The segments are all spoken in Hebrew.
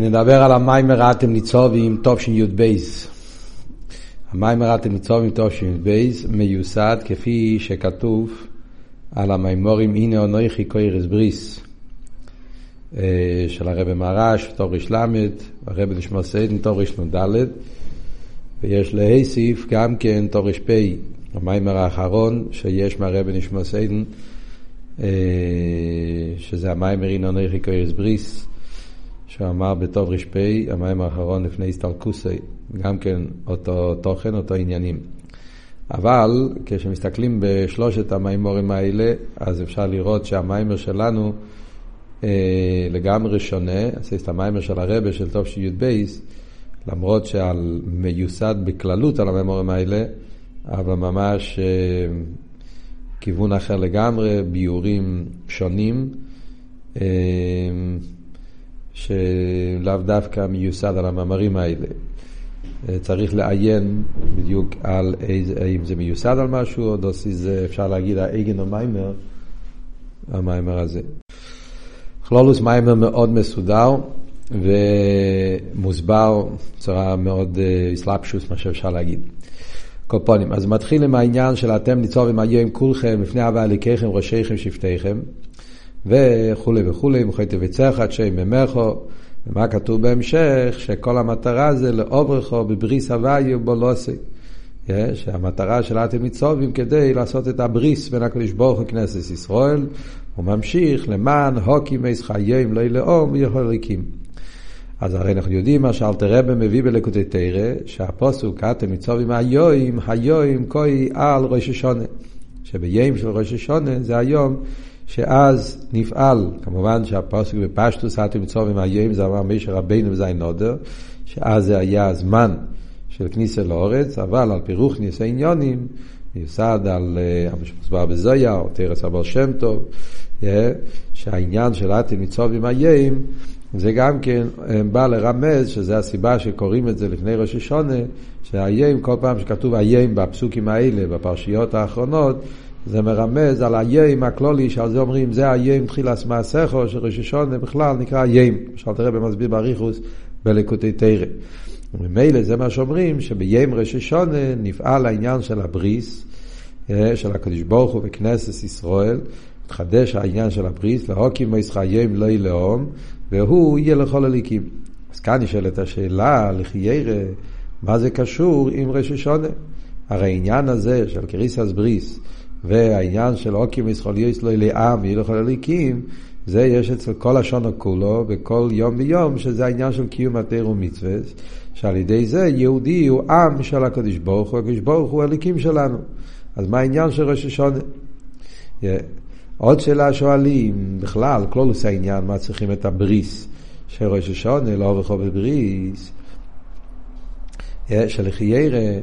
נדבר על המאמר אתם נצבים תשי"ב. המאמר אתם נצבים תשי"ב מיוסד כפי שכתוב על המאמרים הנה אנכי כורת ברית אה, של הרב מהר"ש, תר"ל, הרב נשמתו עדן, תרנ"ד, ויש להוסיף גם כן תר"פ, המאמר האחרון שיש מהרב נשמתו עדן, אה, שזה המיימר הנה אונויכי קוירס בריס. שהוא אמר בטוב ר"פ, המים האחרון לפני הסטלקוסי, גם כן אותו תוכן, אותו עניינים. אבל כשמסתכלים בשלושת המימורים האלה, אז אפשר לראות שהמיימר שלנו אה, לגמרי שונה, את המיימר של הרבה של טוב שי"ב, למרות שעל מיוסד בכללות על המימורים האלה, אבל ממש אה, כיוון אחר לגמרי, ביורים שונים. אה, שלאו דווקא מיוסד על המאמרים האלה. אה, צריך לעיין בדיוק על איזה, האם זה מיוסד על משהו, או דוסי זה אפשר להגיד האיגן או מיימר, המיימר הזה. כלולוס מיימר מאוד מסודר ומוסבר בצורה מאוד אסלאפשוס, אה, מה שאפשר להגיד. קופונים. אז מתחיל עם העניין של אתם ניצוב עם היום כולכם לפני הווה אליקיכם, ראשיכם, שבטיכם. וכולי וכולי, מוכי תבצעך עד שם ממכו, ומה כתוב בהמשך? שכל המטרה זה לאוברכו בבריס הוויו בולוסי. שהמטרה של אתם מצווים כדי לעשות את הבריס בין הקדוש ברוך הוא כנסת ישראל, הוא ממשיך למען הוקי מייס חיים לא ילאום ויכול ליקים. אז הרי אנחנו יודעים מה שאלתר רבי מביא בלקוטי תרא, שהפוסוק אתם מצווים היום, היום כוי על ראש השונה. שביום של ראש השונה זה היום שאז נפעל, כמובן שהפוסק בפשטוס אתם מצווים היום, זה אמר מישר רבינו וזה נודר, שאז זה היה הזמן של כניסה לאורץ, אבל על פירוך ניסי עניונים, מיוסד על אה, המוסבר בזויה, או תרס אבר שם טוב, אה, שהעניין של אתם מצווים היום, זה גם כן אה, בא לרמז, שזה הסיבה שקוראים את זה לפני ראש השונה, שהאיים, כל פעם שכתוב איים בפסוקים האלה, בפרשיות האחרונות, זה מרמז על היום הכלולי, שעל זה אומרים, זה היום תחילת מעשיכו, שראש השונה בכלל נקרא היום, שאלת הרב מסביר באריכוס בלקוטי תרא. וממילא זה מה שאומרים, שביום ראש השונה נפעל העניין של הבריס, אה, של הקדוש ברוך הוא בכנסת ישראל, מתחדש העניין של הבריס, להוקים היום לא ילאום, והוא יהיה לכל הליקים. אז כאן נשאלת השאלה, לחיירא, מה זה קשור עם ראש השונה? הרי העניין הזה של קריסס בריס, והעניין של אוקים מסחול יסלוי לעם וילוך הליקים, זה יש אצל כל השונו כולו, בכל יום ויום, שזה העניין של קיום התר ומצווה, שעל ידי זה יהודי הוא עם של הקדוש ברוך הוא, הקדוש ברוך הוא הליקים שלנו. אז מה העניין של ראש השונה? Yeah. עוד שאלה שואלים, בכלל, כלולוס העניין, מה צריכים את הבריס של ראש השונה, לא וכו בבריס, yeah, שלחיירא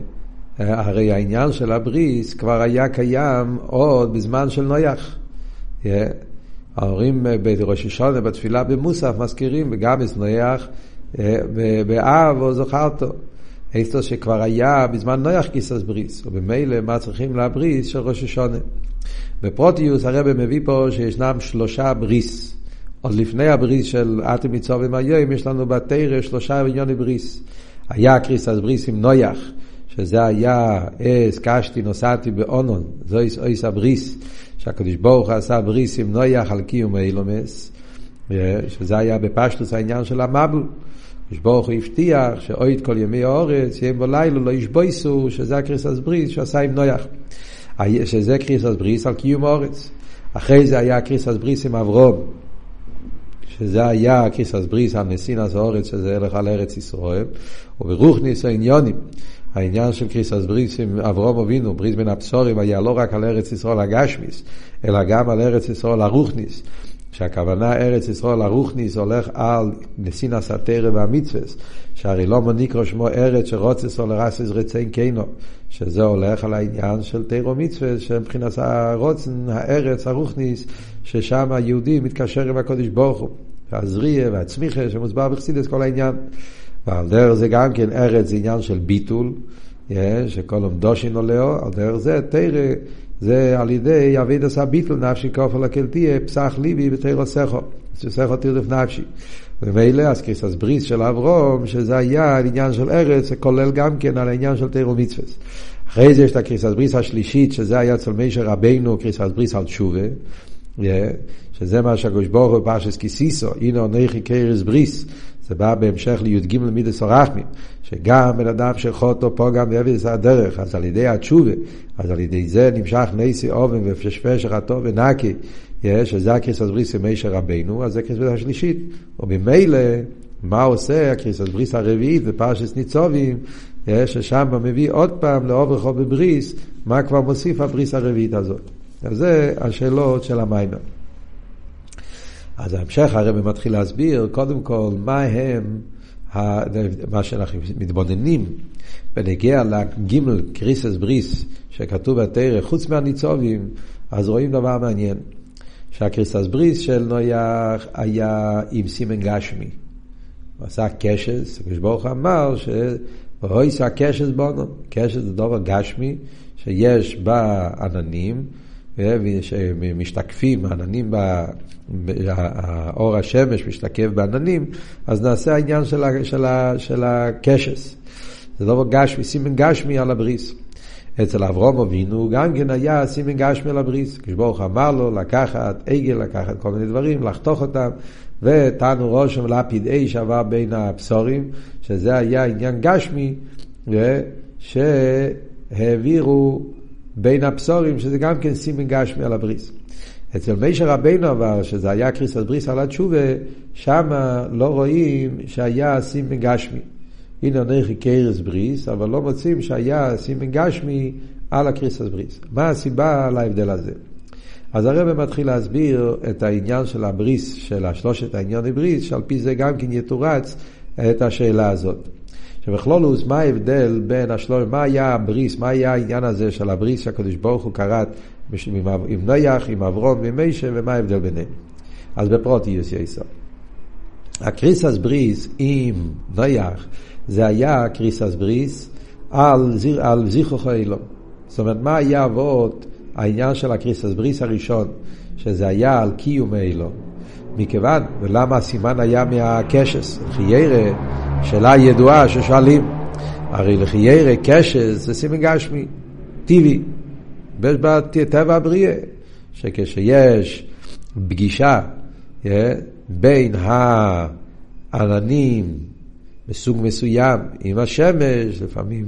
הרי העניין של הבריס כבר היה קיים עוד בזמן של נויח. ההורים בראש השונה בתפילה במוסף מזכירים, וגם את נויח באב או זוכרתו. איסטו שכבר היה בזמן נח כריתת ברית, ובמילא מה צריכים לברית של ראש השנה. בפרטיות הרב מביא פה שישנם שלושה ברית. עוד לפני הברית של אתם נצבים היום, יש לנו בתורה שלושה ענייני ברית. היה כריתת ברית עם נח. שזה היה את, קשתי, נתתי בענן, זו אות הברית, שהקדוש ברוך הוא עשה ברית עם נח על קיום העולם, שזה היה בפשטות העניין של המבול. הקדוש ברוך הוא הבטיח שעוד כל ימי הארץ, יום ולילה, לא ישבותו, שזה הכריתת ברית שעשה עם נח. שזה כריתת ברית על קיום הארץ. אחרי זה היה כריתת ברית עם אברהם, שזה היה כריתת ברית על נתינת הארץ, שזה הלך על ארץ ישראל, וברוחניות העניינים. העניין של כריתת ברית עם אברהם אבינו, ברית בין הבתרים, היה לא רק על ארץ ישראל הגשמית, אלא גם על ארץ ישראל הרוחנית. שהכוונה ארץ ישראל הרוכניס הולך על נסינס התרא והמצווס, שהרי לא מוניקרו שמו ארץ שרוצה סול לרסס רציין קיינו, שזה הולך על העניין של תרא ומצווס, שמבחינת הרוצן, הארץ הרוכניס, ששם היהודי מתקשר עם הקודש ברוך הוא, והזריה והצמיחה שמוסבר בחסידס כל העניין. ועל דרך זה גם כן ארץ זה עניין של ביטול, שכל עומדושין עולהו, על דרך זה תרא זה על ידי אביד עשה ביטול נפשי כופר לקל תהיה פסח ליבי ותרא סכו, שסכו תרדף נפשי. ומילא אז כריסס בריס של אברום, שזה היה העניין של ארץ, כולל גם כן על העניין של תירו מצווה. אחרי זה יש את הקריסס בריס השלישית, שזה היה אצל מישר רבינו, קריסס בריס על תשובה, שזה מה שהקדוש ברוך הוא פרשס כיסיסו, הנה עונכי קריס בריס, זה בא בהמשך לי"ג למידס הרחמים, שגם בן אדם שחוטו פה גם בעבד הדרך, אז על ידי התשובה, אז על ידי זה נמשך נסי אובן ופשפש הטוב ונקי, שזה הקריסס בריס מישר רבינו, אז זה קריסס השלישית, וממילא מה עושה הקריסס בריס הרביעית בפרשס ניצובים, ששם מביא עוד פעם לעובר חוב בבריס, מה כבר מוסיף הבריס הרביעית הזאת. אז זה השאלות של המיימר. אז ההמשך הרב מתחיל להסביר, קודם כל, מה הם, מה שאנחנו מתבוננים בנגיע לגימל קריסס בריס שכתוב בתרא, חוץ מהניצובים, אז רואים דבר מעניין, שהקריסס בריס של נויח היה עם סימן גשמי. הוא עשה קשס, הקדוש ברוך אמר ש... ואויסה קשס בונו, קשס זה דבר גשמי שיש בה עננים, שמשתקפים, העננים, האור השמש משתקף בעננים, אז נעשה העניין של, ה, של, ה, של הקשס. זה לא גשמי, סימן גשמי על הבריס. אצל אברום אבינו גם כן היה סימן גשמי על הבריס. כשברוך אמר לו לקחת עגל, לקחת כל מיני דברים, לחתוך אותם, ותנו רושם לפיד אש עבר בין הבשורים, שזה היה עניין גשמי, שהעבירו בין הבשורים, שזה גם כן סימן גשמי על הבריס. אצל מישר רבינו אבל, שזה היה קריסת בריס על התשובה, שם לא רואים שהיה סימן גשמי. הנה נכי קרס בריס, אבל לא מוצאים שהיה סימן גשמי על הקריסת בריס. מה הסיבה להבדל הזה? אז הרב מתחיל להסביר את העניין של הבריס, של השלושת העניין הבריס, שעל פי זה גם כן יתורץ את השאלה הזאת. שבכלולוס, מה ההבדל בין השלוש, מה היה הבריס, מה היה העניין הזה של הבריס שהקדוש ברוך הוא כרת עם נויח, עם אברום ועם מישה, ומה ההבדל ביניהם. אז בפרוטיוס יסוד. הקריסס בריס עם נויח, זה היה קריסס בריס על, על זיכרוך אילום. זאת אומרת, מה היה אבות העניין של הקריסס בריס הראשון, שזה היה על קיום אילום. מכיוון, ולמה הסימן היה מהקשס? חיירה, שאלה ידועה ששואלים, הרי לחיירה קשס זה סימן גשמי, טבעי, בטבע הבריאה, שכשיש פגישה בין העננים מסוג מסוים עם השמש, לפעמים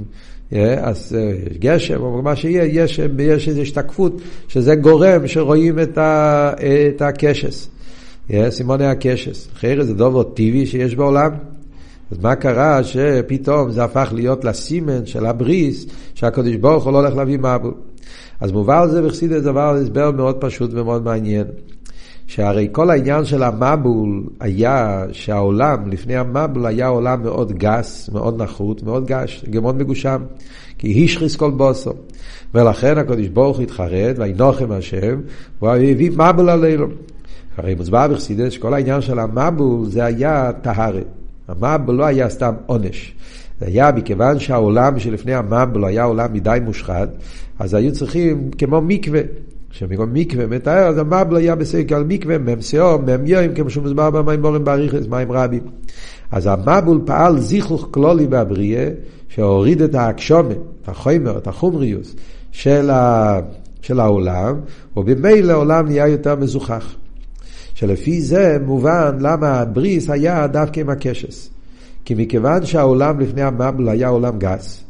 אז יש גשם או מה שיהיה, יש, יש איזו השתקפות שזה גורם שרואים את, ה, את הקשס. Yeah, סימוני הקשס. אחרי זה דבר טבעי שיש בעולם. אז מה קרה שפתאום זה הפך להיות לסימן של הבריס שהקדוש ברוך הוא לא הולך להביא מבול. אז מובא על זה בחסידת דבר הסבר מאוד פשוט ומאוד מעניין. שהרי כל העניין של המבול היה שהעולם, לפני המבול היה עולם מאוד גס, מאוד נחות, מאוד גש, מאוד מגושם. כי השחיס כל בוסו. ולכן הקדוש ברוך הוא התחרט, וינוחם השם, והוא הביא מבול עלינו. הרי מוסבר בחסידת שכל העניין של המבול זה היה טהרת. המבול לא היה סתם עונש. זה היה מכיוון שהעולם שלפני המבול היה עולם מדי מושחת, אז היו צריכים כמו מקווה. כשמקום מקווה מתאר, אז המבול היה בסגל על מקווה, מ"ם שאור, מ"ם יוים, כמו שהוא מוסבר במימורים באריכס, מים רבים. אז המבול פעל זיכוך כלולי בבריאה, שהוריד את האקשומה, את החומר, את החומריוס של, ה... של העולם, ובמילא העולם נהיה יותר מזוכח. שלפי זה מובן למה הבריס היה דווקא עם הקשס. כי מכיוון שהעולם לפני המבל היה עולם גס,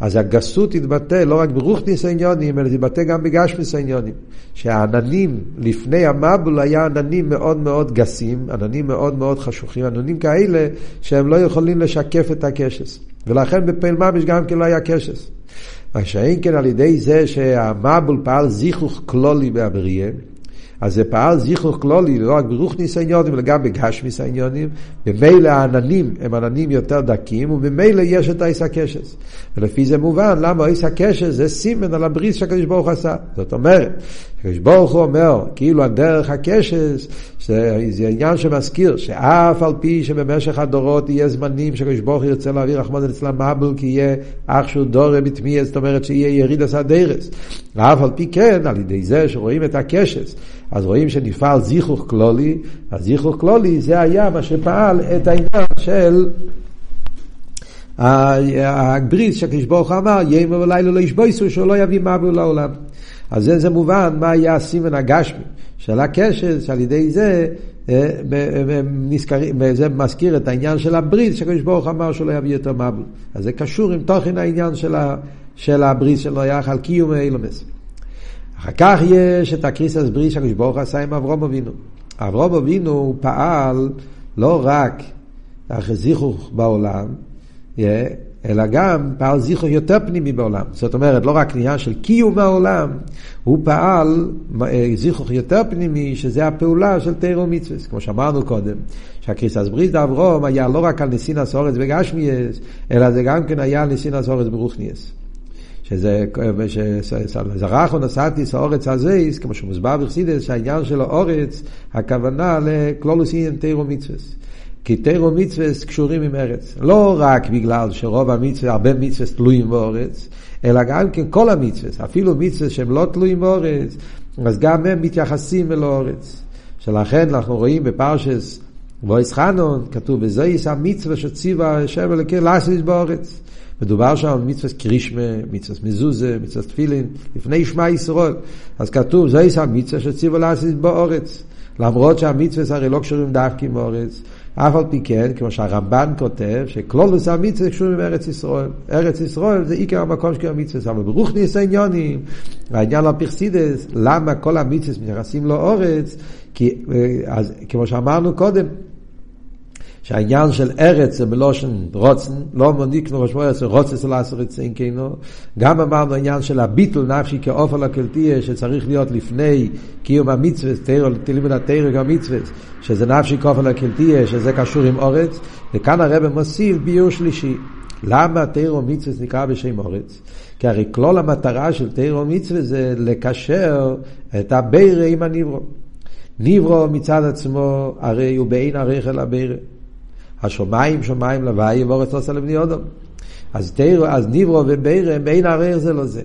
אז הגסות התבטא לא רק ברוכניס העניונים, אלא תתבטא גם בגשמיס העניונים. שהעננים לפני המבל היה עננים מאוד מאוד גסים, עננים מאוד מאוד חשוכים, עננים כאלה שהם לא יכולים לשקף את הקשס. ולכן בפעיל ממש גם כן לא היה קשס. מה שאין כן על ידי זה שהמבל פעל זיכוך כלולי בהבריאה, אז זה פעל זיכרוך כלולי, לא רק ברוכניס העניונים, אלא גם בגשמיס העניונים. ממילא העננים הם עננים יותר דקים, וממילא יש את האיס הקשס. ולפי זה מובן למה האיס הקשס זה סימן על הבריס שהקדוש ברוך עשה. זאת אומרת, הקדוש ברוך הוא אומר, כאילו על דרך הקשס, זה עניין שמזכיר, שאף על פי שבמשך הדורות יהיה זמנים שקדוש ברוך הוא ירצה להעביר רחמון אצלם מבול, כי יהיה אח שהוא דורה בתמיע, זאת אומרת שיהיה יריד עשה דרס. ואף על פי כן, על ידי זה שרואים את הקשס, אז רואים שנפעל זיכוך כלולי, אז זיכוך כלולי זה היה מה שפעל את העניין של הבריס שהקדוש ברוך הוא אמר, ימי ולילה לא ישבויסו, שהוא לא יביא מבול לעולם. אז זה, זה מובן מה היה הסימן הגשמי של הקשר, שעל ידי זה אה, נזכרים, זה מזכיר את העניין של הברית, שקדוש ברוך אמר שהוא לא יביא יותר מבול. אז זה קשור עם תוכן העניין של, ה, של הברית שלו יחד, קיום אילומס. אחר כך יש את הקריסס ברית שקדוש ברוך עשה עם אברום אבינו. אברום אבינו פעל לא רק אחרי זיכוך בעולם, אלא גם פעל זיכרוך יותר פנימי בעולם. זאת אומרת, לא רק עניין של קיום העולם, הוא פעל אה, זיכרוך יותר פנימי, שזה הפעולה של תירו מצווה. כמו שאמרנו קודם, שהקריסס ברית דאברום היה לא רק על ניסינס אורץ וגשמיאס, אלא זה גם כן היה על ניסינס אורץ ברוכניאס. שזה, זרח או נסעתי סאורץ הזייס, כמו שמוסבר בחסידס, שהעניין של האורץ, הכוונה לכלולוסין תירו מצווה. כי תירו מצווה קשורים עם ארץ. לא רק בגלל שרוב המצווה, הרבה מצווה תלויים באורץ, אלא גם כן כל המצווה, אפילו מצווה שהם לא תלויים באורץ, אז גם הם מתייחסים אל האורץ. שלכן אנחנו רואים בפרשס וויס חנון, כתוב בזייס המצווה שציווה השם אלוקי לאסיס באורץ. מדובר שם מצווה קרישמה, מצווה מזוזה, מצווה תפילין, לפני שמע ישראל. אז כתוב, זייס המצווה שציווה לאסיס באורץ. למרות שהמצווה הרי לא קשורים דווקא עם אורץ, אף על פי כן, כמו שהרמב"ן כותב, שכלולוס המצווה קשור עם ארץ ישראל. ארץ ישראל זה עיקר המקום של המצווה, אבל ברוך ניס העניונים, העניין הפרסידס, למה כל המצווה מתייחסים לאורץ, כי, אה, אז, כמו שאמרנו קודם, שהעניין של ארץ זה בלושן רוצן, לא מוניקנו ראש מוער, זה רוצה של עשר רצין כנו. גם אמרנו העניין של הביטל נפשי כאופן הקלטיה, שצריך להיות לפני קיום המצווה, תלימוד התרג המצווה, שזה נפשי כאופן הקלטיה, שזה קשור עם אורץ, וכאן הרב מוסיף ביור שלישי. למה תירו מצווה נקרא בשם אורץ? כי הרי כלול המטרה של תירו מצווה זה לקשר את הבירה עם הניברו. ניברו מצד עצמו, הרי הוא בעין אל הבירה. השמיים שמיים לוואי ואורץ עושה לבני אודום. אז, תירו, אז ניברו ובירה הם אין ערער זה לא זה.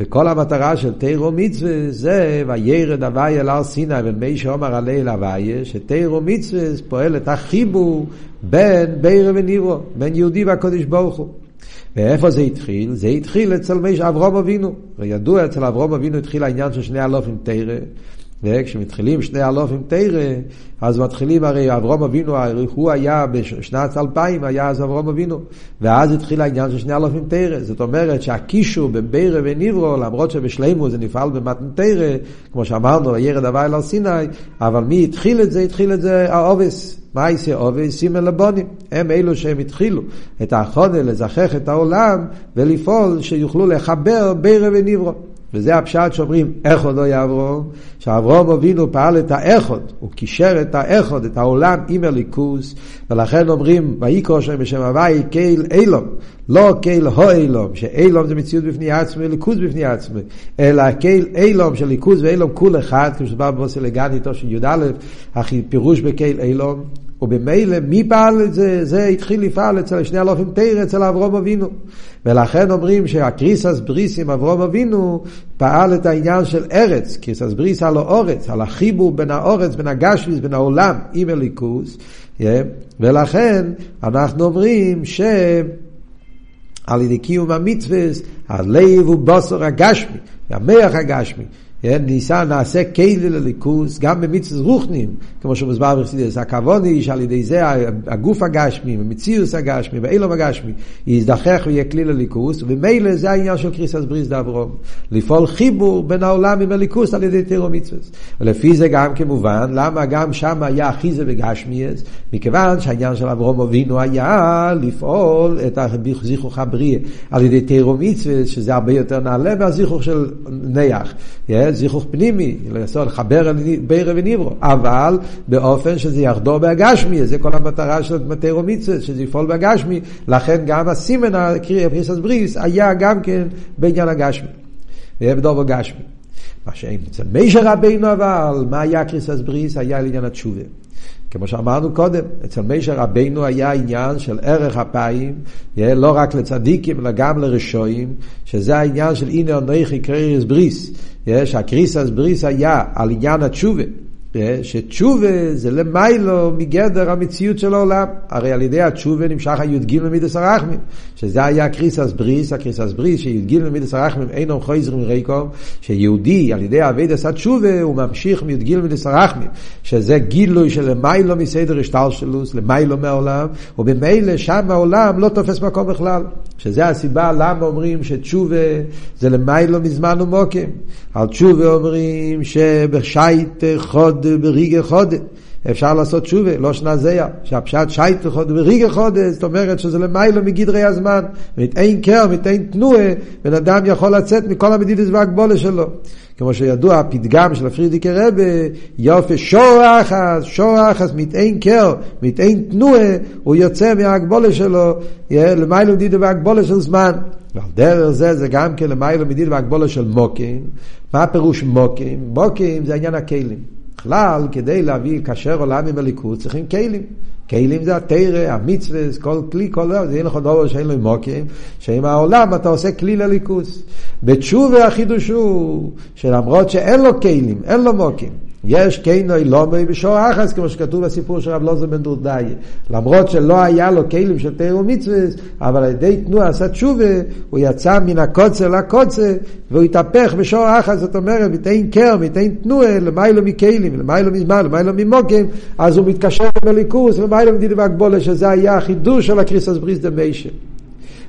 וכל המטרה של תירו מצווה זה וירד הוואי אל הר סיני ומי שאומר הליל הוואי שתירו מצווה פועל את החיבור בין בירה וניברו, בין יהודי והקודש ברוך הוא. ואיפה זה התחיל? זה התחיל אצל מי אברום אבינו. וידוע אצל אברום אבינו התחיל העניין של שני אלופים תרא. וכשמתחילים שני אלופים תרא, אז מתחילים הרי אברום אבינו, הוא היה בשנת 2000, היה אז אברום אבינו, ואז התחיל העניין של שני אלופים תרא. זאת אומרת שהקישור בין בירא וניברו, למרות שבשלימו זה נפעל במתן תרא, כמו שאמרנו, ירד הוואי על סיני, אבל מי התחיל את זה? התחיל את זה העובס. מה יעשה עובס? סימן לבונים. הם אלו שהם התחילו את האחרונה לזכח את העולם ולפעול שיוכלו לחבר בירא וניברו. וזה הפשט שאומרים איכות לא יעברום, שאברום אבינו פעל את האיכות, הוא קישר את האיכות, את העולם עם הליכוס, ולכן אומרים ויקרא שם בשם הוואי קייל אילום, לא קייל הו אילום, שאילום זה מציאות בפני עצמי, ליכוס בפני עצמי, אלא קייל אילום של ליכוס ואילום כול אחד, כמו שדבר בבוסי לגניתו של י"א, הכי פירוש בקייל אילום, ובמילא מי פעל את זה? זה התחיל לפעל אצל שני אלופים תרא, אצל אברום אבינו. ולכן אומרים שהקריסס בריס עם אברום אבינו פעל את העניין של ארץ, קריסס בריס על האורץ, על החיבור בין האורץ, בין הגשמיס, בין העולם עם הליכוס. ולכן אנחנו אומרים ש... על ידי קיום המצווה, הלב הוא בוסר הגשמי, המח הגשמי. כן, ניסה נעשה כלי לליכוס, גם במצווה רוחנים, כמו שמוסבר בחסידס, הכוון היא שעל ידי זה הגוף הגשמי, ומציאוס הגשמי, ואילום הגשמי, יזדחך ויהיה כלי לליכוס, ומילא זה העניין של קריסס בריס דאברום, לפעול חיבור בין העולם עם הליכוס על ידי תירו מצווה. ולפי זה גם כמובן, למה גם שם היה אחיזה בגשמיאס, מכיוון שהעניין של אברום אבינו היה לפעול את הזיכוך הבריאה על ידי תירו מצווה, שזה הרבה יותר נעלה מהזיכוך של ניח. Yeah, זיכוך פנימי, לעשות, לחבר בירה וניברו, אבל באופן שזה יחדור בהגשמי, זה כל המטרה של מטרו מצווה, שזה יפעול בהגשמי, לכן גם הסימן, הקריאה פריסס בריס, היה גם כן בעניין הגשמי, בדובר גשמי. מה שאין אצל מישר רבינו אבל, מה היה קריסס בריס? היה לעניין התשובה. כמו שאמרנו קודם, אצל משה רבינו היה עניין של ארך אפיים, לא רק לצדיקים, אלא גם לרשעים, שזה העניין של הנה אנכי כורת ברית, שהכריתת ברית היה על עניין התשובה. שתשובה זה למעלה מגדר המציאות של העולם. הרי על ידי התשובה נמשך הי"ג מידת הרחמים, שזה היה כריתת ברית, הכריתת ברית, שי"ג מידת הרחמים אינם חוזרים ריקם, שיהודי על ידי עבודת התשובה הוא ממשיך מי"ג מידת הרחמים, שזה גילוי של למיילו מסדר השטלשלוס, למיילו מהעולם, וממילא שם העולם לא תופס מקום בכלל. שזה הסיבה למה אומרים שתשובה זה למיילו מזמן ומוקים. על תשובה אומרים שבשייט חוד בריגה חוד. אפשר לעשות תשובה, לא שנה זיה, שהפשט שייט חוד בריגה חוד, זאת אומרת שזה למיילו מגדרי הזמן. אין קר, אין תנועה, בן אדם יכול לצאת מכל המדידס והגבולה שלו. כמו שידוע, הפתגם של הפרידיקי רבה, יופי שור אחס, שור אחס, מטעין קר, מטעין תנועה, הוא יוצא מההגבולה שלו, למיילו מדידה והגבולה של זמן. ועל דרך זה, זה גם כן למיילו מדידה והגבולה של מוקים. מה הפירוש מוקים? מוקים זה עניין הכלים. בכלל, כדי להביא כשר עולם עם הליכוד, צריכים כלים. כלים זה התרא, המצווה, כל כלי, כל דבר, זה אין לך דבר שאין לו מוקים, שעם העולם אתה עושה כלי לליכוס. בתשובה החידוש הוא שלמרות שאין לו כלים, אין לו מוקים, יש כינוי לומי בשור אחס, כמו שכתוב בסיפור של רב לוזר בן דורדאי. למרות שלא היה לו כלים של תרא ומצווה, אבל על ידי תנועה עשה תשובה, הוא יצא מן הקוצר לקוצר, והוא התהפך בשור אחס, זאת אומרת, מתאין קר, מתאין תנועה, למיילו מכלים, למיילו מזמן, למיילו ממוקים, אז הוא מתקשר בליכוס, למיילו מדידי והגבולה, שזה היה החידוש של הקריסס בריס דה מיישה.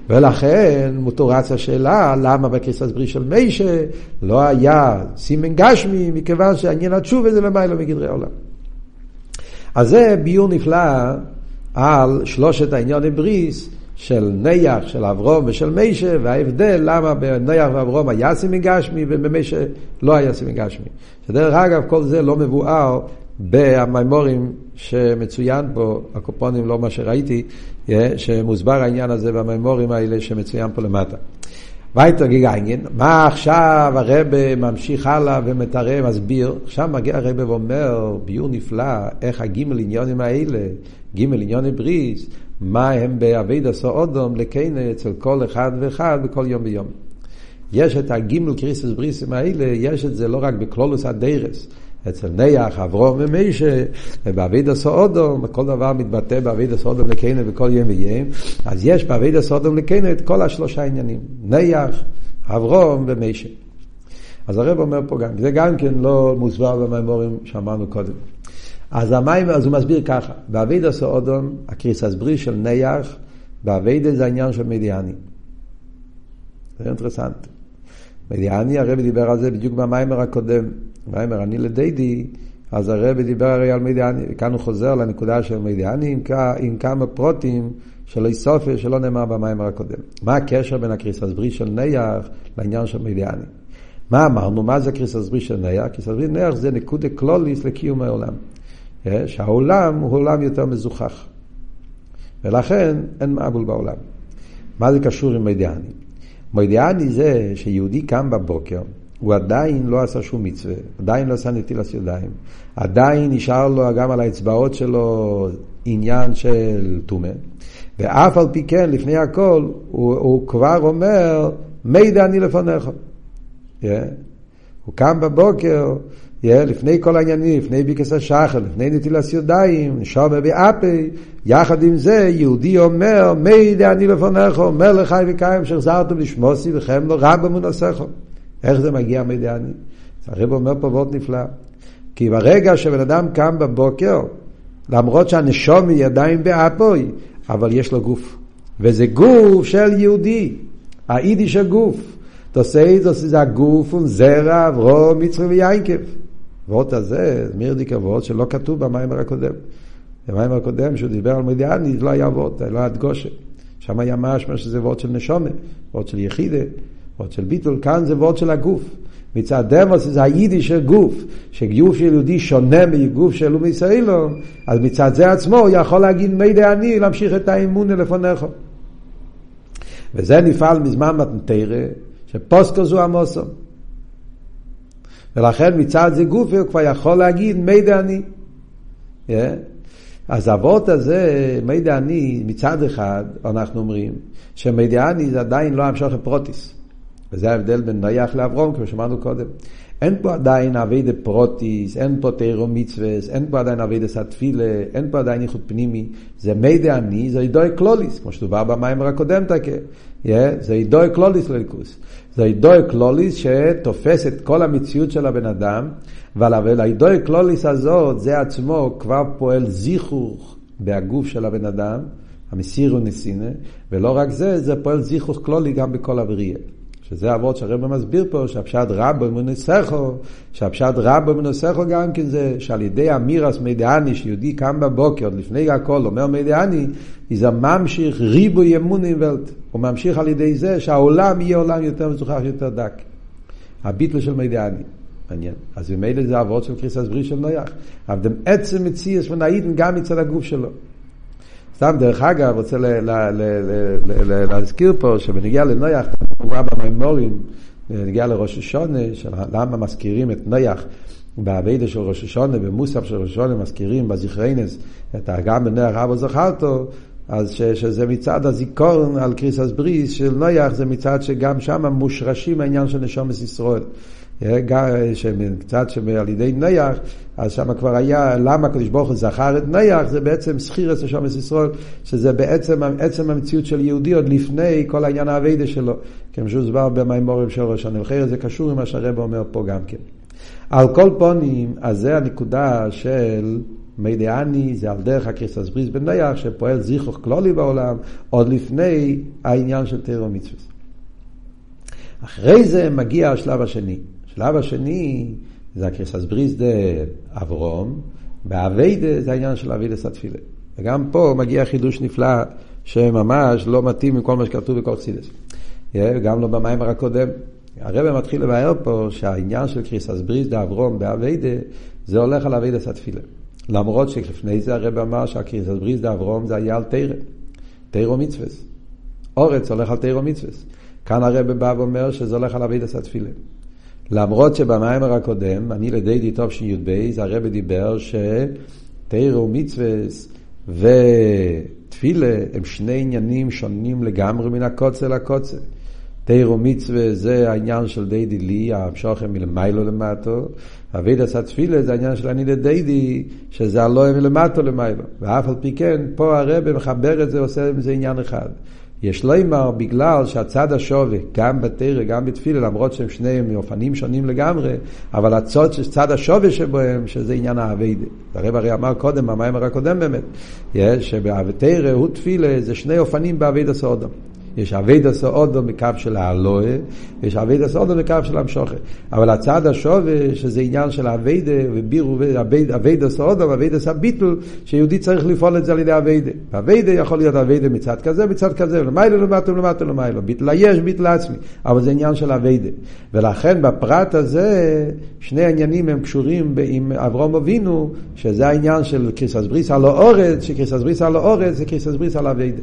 ולכן מותורץ השאלה למה בקריסת ברית של מיישה לא היה סימן גשמי, מכיוון שעניין התשובה זה למעלה מגדרי העולם. אז זה ביור נפלא על שלושת העניונים בריס של ניח, של אברום ושל מיישה, וההבדל למה בניח ואברום היה סימן גשמי ובמיישה לא היה סימן גשמי. שדרך אגב כל זה לא מבואר במימורים שמצוין פה, הקופונים לא מה שראיתי, שמוסבר העניין הזה במאמרים האלה שמצוין פה למטה. ווייטער געגאנגען, מה עכשיו הרב ממשיך הלאה ומתאר, מסביר, עכשיו מגיע הרב ואומר, ביאור נפלא, איך הגימל עניינים האלה, גימל ענייני ברית, מה הם בעבודת האדם לקונו אצל כל אחד ואחד בכל יום ויום. יש את הגימל כריתת בריתים האלה, יש את זה לא רק בכללות הדורות, אצל נח, אברהם ומשה, ובאביד הסעודום, כל דבר מתבטא באביד הסעודום לקיינו בכל יום ויום, אז יש באביד הסעודום לקיינו את כל השלושה עניינים, ניח, אברום ומיישה. אז הרב אומר פה גם, זה גם כן לא מוסבר במימורים שאמרנו קודם. אז המים, אז הוא מסביר ככה, באביד הסעודום, הקריסס ברי של ניח, באביד זה העניין של מדיאני. זה אינטרסנט. מדיאני, הרב דיבר על זה בדיוק במיימר הקודם. מיימר אני לדיידי, אז הרב דיבר הרי על מדיאני, וכאן הוא חוזר לנקודה של מדיאני עם, כמה פרוטים של איסופיה שלא נאמר במיימר הקודם. מה הקשר בין הקריסס ברית של ניח לעניין של מדיאני? מה אמרנו? מה זה קריסס ברית של ניח? קריסס ברית ניח זה נקודה קלוליס לקיום העולם. שהעולם הוא עולם יותר מזוכח. ולכן אין מעבול בעולם. מה זה קשור עם מדיאני? מדיאני זה שיהודי קם בבוקר, הוא עדיין לא עשה שום מצווה, עדיין לא עשה נטילת ידיים, עדיין נשאר לו גם על האצבעות שלו עניין של טומא, ואף על פי כן, לפני הכל, הוא, הוא כבר אומר, מידע אני לפניך. Yeah. הוא קם בבוקר, yeah, לפני כל העניינים, לפני ביקס השחר, לפני נטילת ידיים, שומר באפי, יחד עם זה יהודי אומר, מידע אני לפניך, אומר לחי וקיים שהחזרתם לשמוסי וכם לא רב במונסכו. איך זה מגיע מדיאני? הרב אומר פה וורט נפלא. כי ברגע שבן אדם קם בבוקר, למרות שהנשום היא עדיין באפוי, אבל יש לו גוף. וזה גוף של יהודי, היידיש הגוף. תעשה את זה הגוף וזרע, אברום, מצרי ויינקב. וורט הזה, מירדיק הוורט שלא כתוב במיימר הקודם. במיימר הקודם, שהוא דיבר על מדיאני, לא היה וורט, לא היה דגושה. שם היה משמע שזה וורט של נשומה, וורט של יחידה. וורד של ביטול, כאן זה וורד של הגוף. מצד דמוס זה היידיש של גוף, שגוף של יהודי שונה מגוף של לאומי ישראלום, אז מצד זה עצמו הוא יכול להגיד מידי אני, להמשיך את האמון לפניך. וזה נפעל מזמן מתנתרא, שפוסקו זו המוסו. ולכן מצד זה גופי הוא כבר יכול להגיד מידע אני. יא. אז העבודה הזה, מודה אני, מצד אחד, אנחנו אומרים, שמודה אני זה עדיין לא המשכה פרטית. וזה ההבדל בין נח לאברהם, כמו שאמרנו קודם. אין פה עדיין עבודה פרטית, אין פה תורה ומצוות, אין פה עדיין עבודת התפילה, אין פה עדיין איכות פנימי. זה מודה אני, זה הודאה כללית, כמו שדובר במאמר הקודם תקה. יא, זה הודאה כללית לליכוס. זה הודאה כללית שתופס את כל המציאות של הבן אדם, אבל האידוי קלוליס הזאת, זה עצמו כבר פועל זיכוך בהגוף של הבן אדם, המסירו נסינה, ולא רק זה, זה פועל זיכוך קלולי גם בכל הבריאה. שזה אבות שהרבא מסביר פה, שהפשט רבו מנוסכו, שהפשט רבו מנוסכו גם כן זה שעל ידי אמירס מידעני, שיהודי קם בבוקר, עוד לפני הכל אומר מידעני, זה ממשיך ריבוי אמונים ולט. הוא ממשיך על ידי זה שהעולם יהיה עולם יותר מזוכח, יותר דק. הביטל של מידעני. מעניין. אז ממילא זה אבות של קריסס בריא של נויח. אבל עצם מציאס ונעידן גם מצד הגוף שלו. סתם דרך אגב, רוצה להזכיר פה שבנגיע לנויח, מובא במימורים, בנגיע לראש השונה, למה מזכירים את נויח באביידה של ראש השונה, במוסף של ראש השונה, מזכירים בזכרינס, את האגם בנויח אבו זכרתו, אז ש, שזה מצד הזיכרון על קריסס בריס של נויח, זה מצד שגם שם מושרשים העניין של נשומת ישראל. קצת שעל ידי ניח, אז שם כבר היה, למה הקדוש ברוך הוא זכר את ניח, זה בעצם סחירס לשומס ישראל, שזה בעצם עצם המציאות של יהודי עוד לפני כל העניין האביידה שלו, כמו שהוסבר במימורים של ראש הנבחר, זה קשור עם מה שהרבא אומר פה גם כן. על כל פונים, אז זה הנקודה של מידיאני, זה על דרך הקריסטס בריס בניח, שפועל זיכוך כלולי בעולם, עוד לפני העניין של תירו מצווה. אחרי זה מגיע השלב השני. השלב השני זה הכריתת ברית דאברהם, בעבודה זה העניין של עבודת התפילה. וגם פה מגיע חידוש נפלא שממש לא מתאים עם כל מה שכתוב בכל חסידות. גם לא במאמר הקודם. הרב מתחיל לבאר פה שהעניין של כריתת ברית דאברהם בעבודה זה הולך על עבודת התפילה. למרות שלפני זה הרב אמר שהכריתת ברית דאברהם זה היה על תורה, תרא מצווס. אורץ הולך על תרא מצווס. כאן הרב בא ואומר שזה הולך על אביידה סטפילה. למרות שבמיימר הקודם, אני לדידי טוב שי"ב, הרב דיבר שתירו מצווה ותפילה הם שני עניינים שונים לגמרי מן הקוצה לקוצה. תירו מצווה זה העניין של דידי לי, המשוכם מלמיילו למטו, אביד עשה תפילה זה העניין של אני לדידי, שזה הלואה מלמטו למיילו. ואף על פי כן, פה הרב מחבר את זה, עושה עם זה עניין אחד. יש לומר בגלל שהצד השווה, גם בתרא, גם בתפילה, למרות שהם שניהם מאופנים שונים לגמרי, אבל הצד, הצד השווה שבהם, שזה עניין האביידה. הרב הרי אמר קודם, במיימר הקודם באמת, שבתרא הוא תפילה, זה שני אופנים באביידה סעודו. יש אביידה סעודו מקו של האלוה, ויש אביידה סעודו מקו של המשוכה. אבל הצד השווה, שזה עניין של עבודה ובירור, עבודת האדם ועבודת הביטול, שיהודי צריך לפעול את זה על ידי עבודה. עבודה יכול להיות עבודה מצד כזה, מצד כזה, למעלה למטה למטה למעלה. ביטול היש, ביטול עצמי. אבל זה עניין של עבודה. ולכן בפרט הזה, שני העניינים הם קשורים עם אברהם אבינו, שזה העניין של כריתת ברית על הארץ, שכריתת ברית על הארץ זה כריתת ברית על עבודה.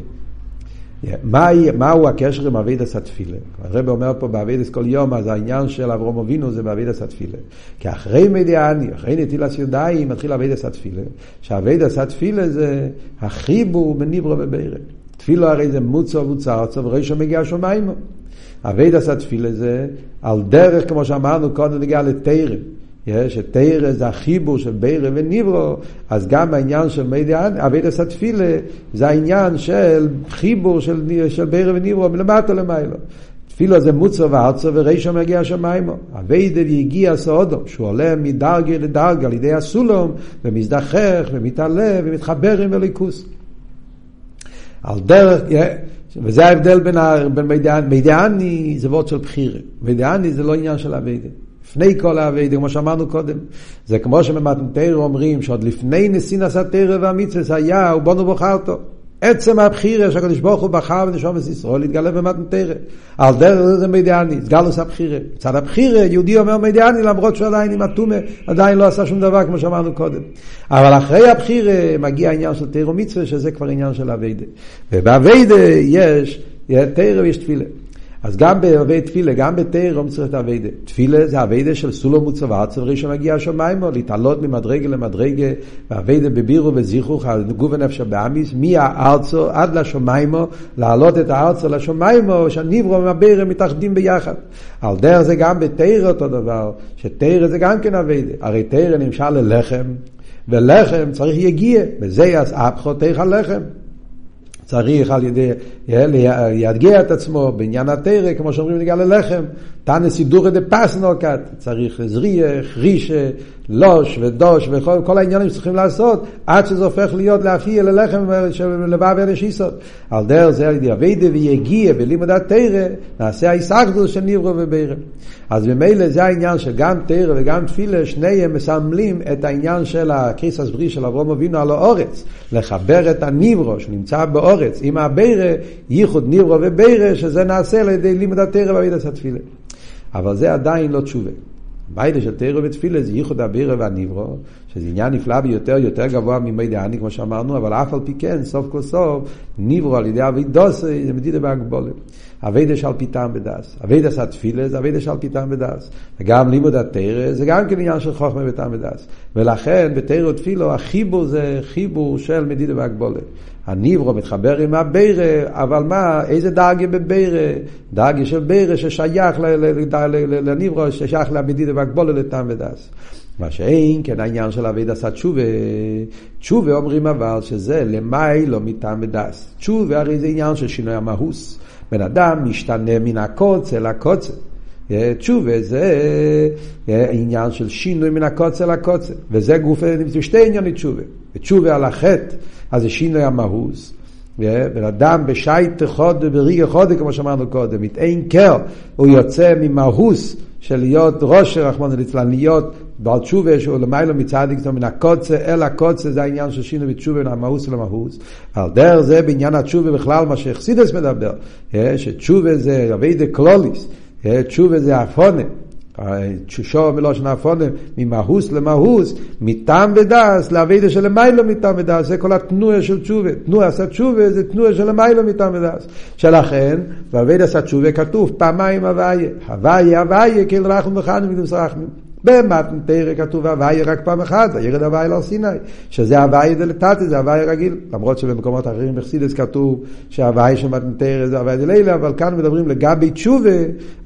מה, מהו הקשר עם אבידס התפילה? הרב אומר פה באבידס כל יום, אז העניין של אברום אבינו זה באבידס התפילה. כי אחרי מדיאני, אחרי נטילת ידיים, מתחיל אבידס התפילה. שאבידס התפילה זה החיבור בין ניברו ובירה. תפילו הרי זה מוצו וצרצו וראשו מגיע שמיימו. אבידס התפילה זה על דרך, כמו שאמרנו קודם, נגיע לתרם. שתרא זה החיבור של בירה וניברו, אז גם העניין של אבידס התפילה זה העניין של חיבור של, של בירה וניברו מלמטה למיילו. תפילו זה מוצר וארצו ורישו מגיע שמיימו. אביידה והגיע סעודו, שהוא עולה מדרגה לדרגה על ידי הסולום, ומזדחך ומתעלה ומתחבר עם הליכוס. על דרך, וזה ההבדל בין, בין מידעני זה וורד של בחירה, מידעני זה לא עניין של אביידה. לפני כל האביידה, כמו שאמרנו קודם. זה כמו שבמתנתר אומרים שעוד לפני נשיא נשא תרא והמצווה היה, הוא בונו בוחרתו. עצם הבחירה שהקדוש ברוך הוא בחר ונשום את ישראל להתגלה במתנתר. על דרך זה מידיאני, סגלוס הבחירה. מצד הבחירה, יהודי אומר מידיאני למרות שהוא עדיין עם הטומא, עדיין לא עשה שום דבר כמו שאמרנו קודם. אבל אחרי הבחירה מגיע העניין של תרא ומצווה, שזה כבר עניין של אביידה. ובאביידה יש תרא ויש תפילה. אז גם בערבי תפילה, גם בתרא, הוא צריך את האביידה. תפילה זה האביידה של סולו מוצא וארצה, וראשון מגיע השמיימו, להתעלות ממדרגה למדרגה, והאביידה בבירו וזיכוך, גוף ונפש הבאמיס, מהארצו עד לשמיימו, להעלות את הארצו לשמיימו, שהניברו ומבירה מתאחדים ביחד. על דרך זה גם בתרא אותו דבר, שתרא זה גם כן אביידה. הרי תרא נמשל ללחם, ולחם צריך יגיע, וזה יסעפחו תיך הלחם. צריך על ידי, יאתגע את עצמו בעניין התרא, כמו שאומרים נגע ללחם, תנא סידורא דה פסנוקת, צריך זריח, רישה, לוש ודוש וכל כל העניינים שצריכים לעשות, עד שזה הופך להיות להפעיל ללחם לבב ונשיסות. על דרך זה אביידה ויגיע בלימוד התרא, נעשה היסחדוס של ניברו ובירם. אז ממילא זה העניין שגם תרא וגם תפילה, שניהם מסמלים את העניין של הקריסס בריא של אברום אבינו על האורץ, לחבר את הניברו שנמצא באורץ עם הבירה, ייחוד ניברו ובירה, שזה נעשה על ידי לימוד התרא ואבידת התפילה. אבל זה עדיין לא תשובה. מיילה של תרא ותפילה זה ייחוד הבירה והניברו, שזה עניין נפלא ביותר, יותר גבוה ממיידה אני, כמו שאמרנו, אבל אף על פי כן, סוף כל סוף, ניברו על ידי אבידוס, זה מדידה בהגבולה. אבידה שעל פי טעם בדס. אבידה של תפילה זה אבידה שעל פי טעם בדס. וגם לימוד התרא זה גם כן עניין של חוכמה וטעם בדס. ולכן בתרא ותפילו החיבור זה חיבור של מדידה בהגבולה. הניברו מתחבר עם הבירה, אבל מה, איזה דאגי בבירה? דאגי של בירה ששייך לניברו, ששייך למדידה והגבולה לטעם ודס. מה שאין, כן העניין של אבי דסת תשובה, תשובה אומרים אבל שזה למאי לא מטעם ודס. תשובה הרי זה עניין של שינוי המהוס. בן אדם משתנה מן הקוצה לקוצה. תשובה זה עניין של שינוי מן הקוצה לקוצה, וזה גוף, שתי ענייני תשובה. תשובה על החטא, אז זה שינוי המהוס. בן אדם בשעתא חדא וברגעא חדא, כמו שאמרנו קודם, מתהפך, הוא יוצא ממהות של להיות רשע רחמנא ליצלן, להיות בעל תשובה שהוא למעלה מצדיק, זאת אומרת, מן הקצה אל הקצה זה העניין של שינוי ותשובה מן המהות למהות. על דרך זה בעניין התשובה בכלל, מה שהחסידות מדבר, שתשובה זה עבודה כללית, תשובה זה הפניה. שוב מלשון הפניה, ממהות למהות, מטעם ודעת, לעבודה של למעלה מטעם ודעת, זה כל התנועה של תשובה. תנועת התשובה זה תנועה של למעלה מטעם ודעת. שלכן, באבידה עשה תשובה כתוב פעמיים הוויה. הוויה, הוויה, כאילו רחם וחנו מדוסרחמים. במתן תרא כתוב הוויה רק פעם אחת, וירד הוויה להר סיני, שזה הוויה דלתתא, זה הוויה רגיל, למרות שבמקומות אחרים בחסידס כתוב שההוויה של מתן תרא זה הוויה דלילה, אבל כאן מדברים לגבי תשובה,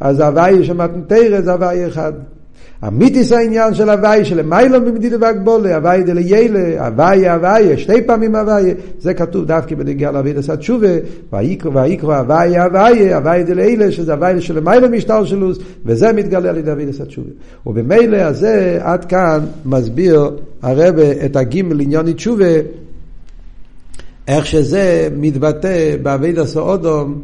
אז ההוויה של מתן תרא זה הוויה אחד. אמיתיס העניין של הוואי, של מיילון במדידה והגבולה, הוואי דליילה, הוואי הוואי, שתי פעמים הוואי, זה כתוב דווקא בנגיע לאביד עשה תשובה, ויקרא הוואי הוואי, הוואי דליילה, שזה הוואי של מיילון משטר שלוס, וזה מתגלה על ידי אביד עשה תשובה. ובמילא הזה, עד כאן מסביר הרבה את הגימל עניוני תשובה, איך שזה מתבטא באביד עשה אודום,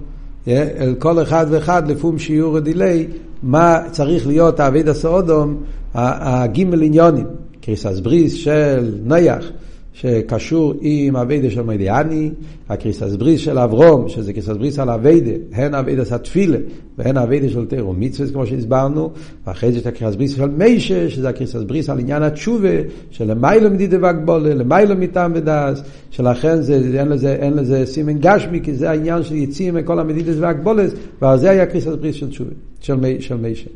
אל כל אחד ואחד לפום שיעור הדילי, מה צריך להיות האביד הסעודום, הגימל עניונים, כריתת ברית של נח, שקשור עם עבודה של מודה אני, הכריתת ברית של אברהם, שזה כריתת ברית על עבודה, הן עבודה של התפילה והן עבודה של תורה ומצוות, כמו שהסברנו, ואחרי זה את הכריתת ברית של משה, שזה הכריתת ברית על עניין התשובה, של למעלה ממדידה והגבלה, למעלה מטעם ודעת, שלכן זה, אין, לזה, אין לזה סימן גשמי, כי זה העניין של יוצאים מכל המדידות והגבלות, ועל זה היה כריתת ברית של תשובה, של, מי, של משה.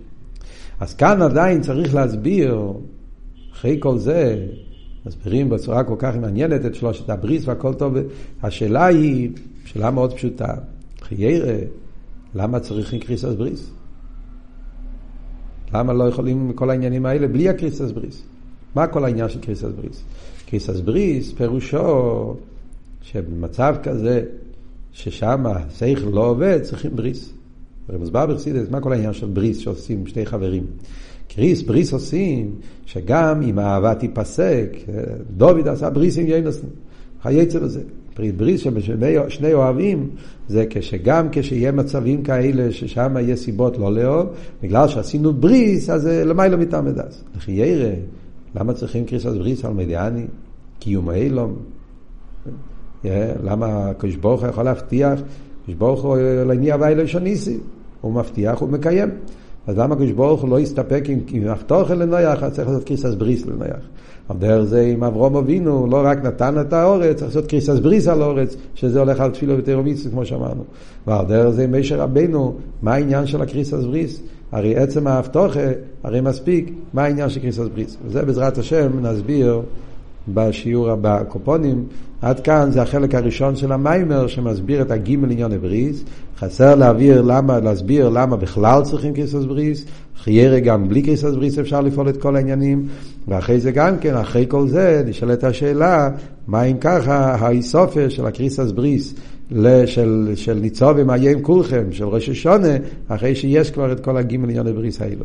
אז כאן עדיין צריך להסביר, אחרי כל זה, מסבירים בצורה כל כך מעניינת את שלושת הברית והכל טוב. השאלה היא, שאלה מאוד פשוטה, לכאורה, למה צריכים כריתת ברית? למה לא יכולים כל העניינים האלה בלי הכריתת ברית? מה כל העניין של כריתת ברית? כריתת ברית פירושו שבמצב כזה ששם השכל לא עובד, צריכים בריס. הרי מוסבר בחסידס, מה כל העניין של בריס שעושים שתי חברים? קריס בריס עושים, שגם אם האהבה תיפסק, דוד עשה בריס עם חייצא בזה. ברית בריס שני אוהבים, זה כשגם כשיהיה מצבים כאלה ששם יהיה סיבות לא לאהוב, בגלל שעשינו בריס, אז למעלה מתעמד אז. לכי ירא, למה צריכים קריס אז בריס על מדיאני? קיום האילום. למה הקדוש ברוך הוא יכול להבטיח? הקדוש ברוך הוא לעניין הווי לא ניסי, הוא מבטיח, הוא מקיים. אז למה הקדוש ברוך הוא לא הסתפק עם, עם החתוכל לנויח, אז צריך לעשות קריסס בריס לנויח. על דרך זה עם אברום אבינו, לא רק נתן את האורץ, צריך לעשות קריסס בריס על האורץ, שזה הולך על תפילו ותירומיציה, כמו שאמרנו. ועל דרך זה עם משה רבנו, מה העניין של הקריסס בריס? הרי עצם ההבטוחה, הרי מספיק, מה העניין של קריסס בריס? וזה בעזרת השם נסביר בשיעור הבא, קופונים. עד כאן זה החלק הראשון של המיימר שמסביר את הגימל עניין הבריס. חסר להעביר למה, להסביר למה בכלל צריכים קריסס בריס. חיירה גם בלי קריסס בריס אפשר לפעול את כל העניינים. ואחרי זה גם כן, אחרי כל זה, נשאלת השאלה, מה אם ככה האיסופיה של הקריסס בריס של, של ניצובים איים כולכם, של ראש השונה, אחרי שיש כבר את כל הגימל עניין הבריס האלו.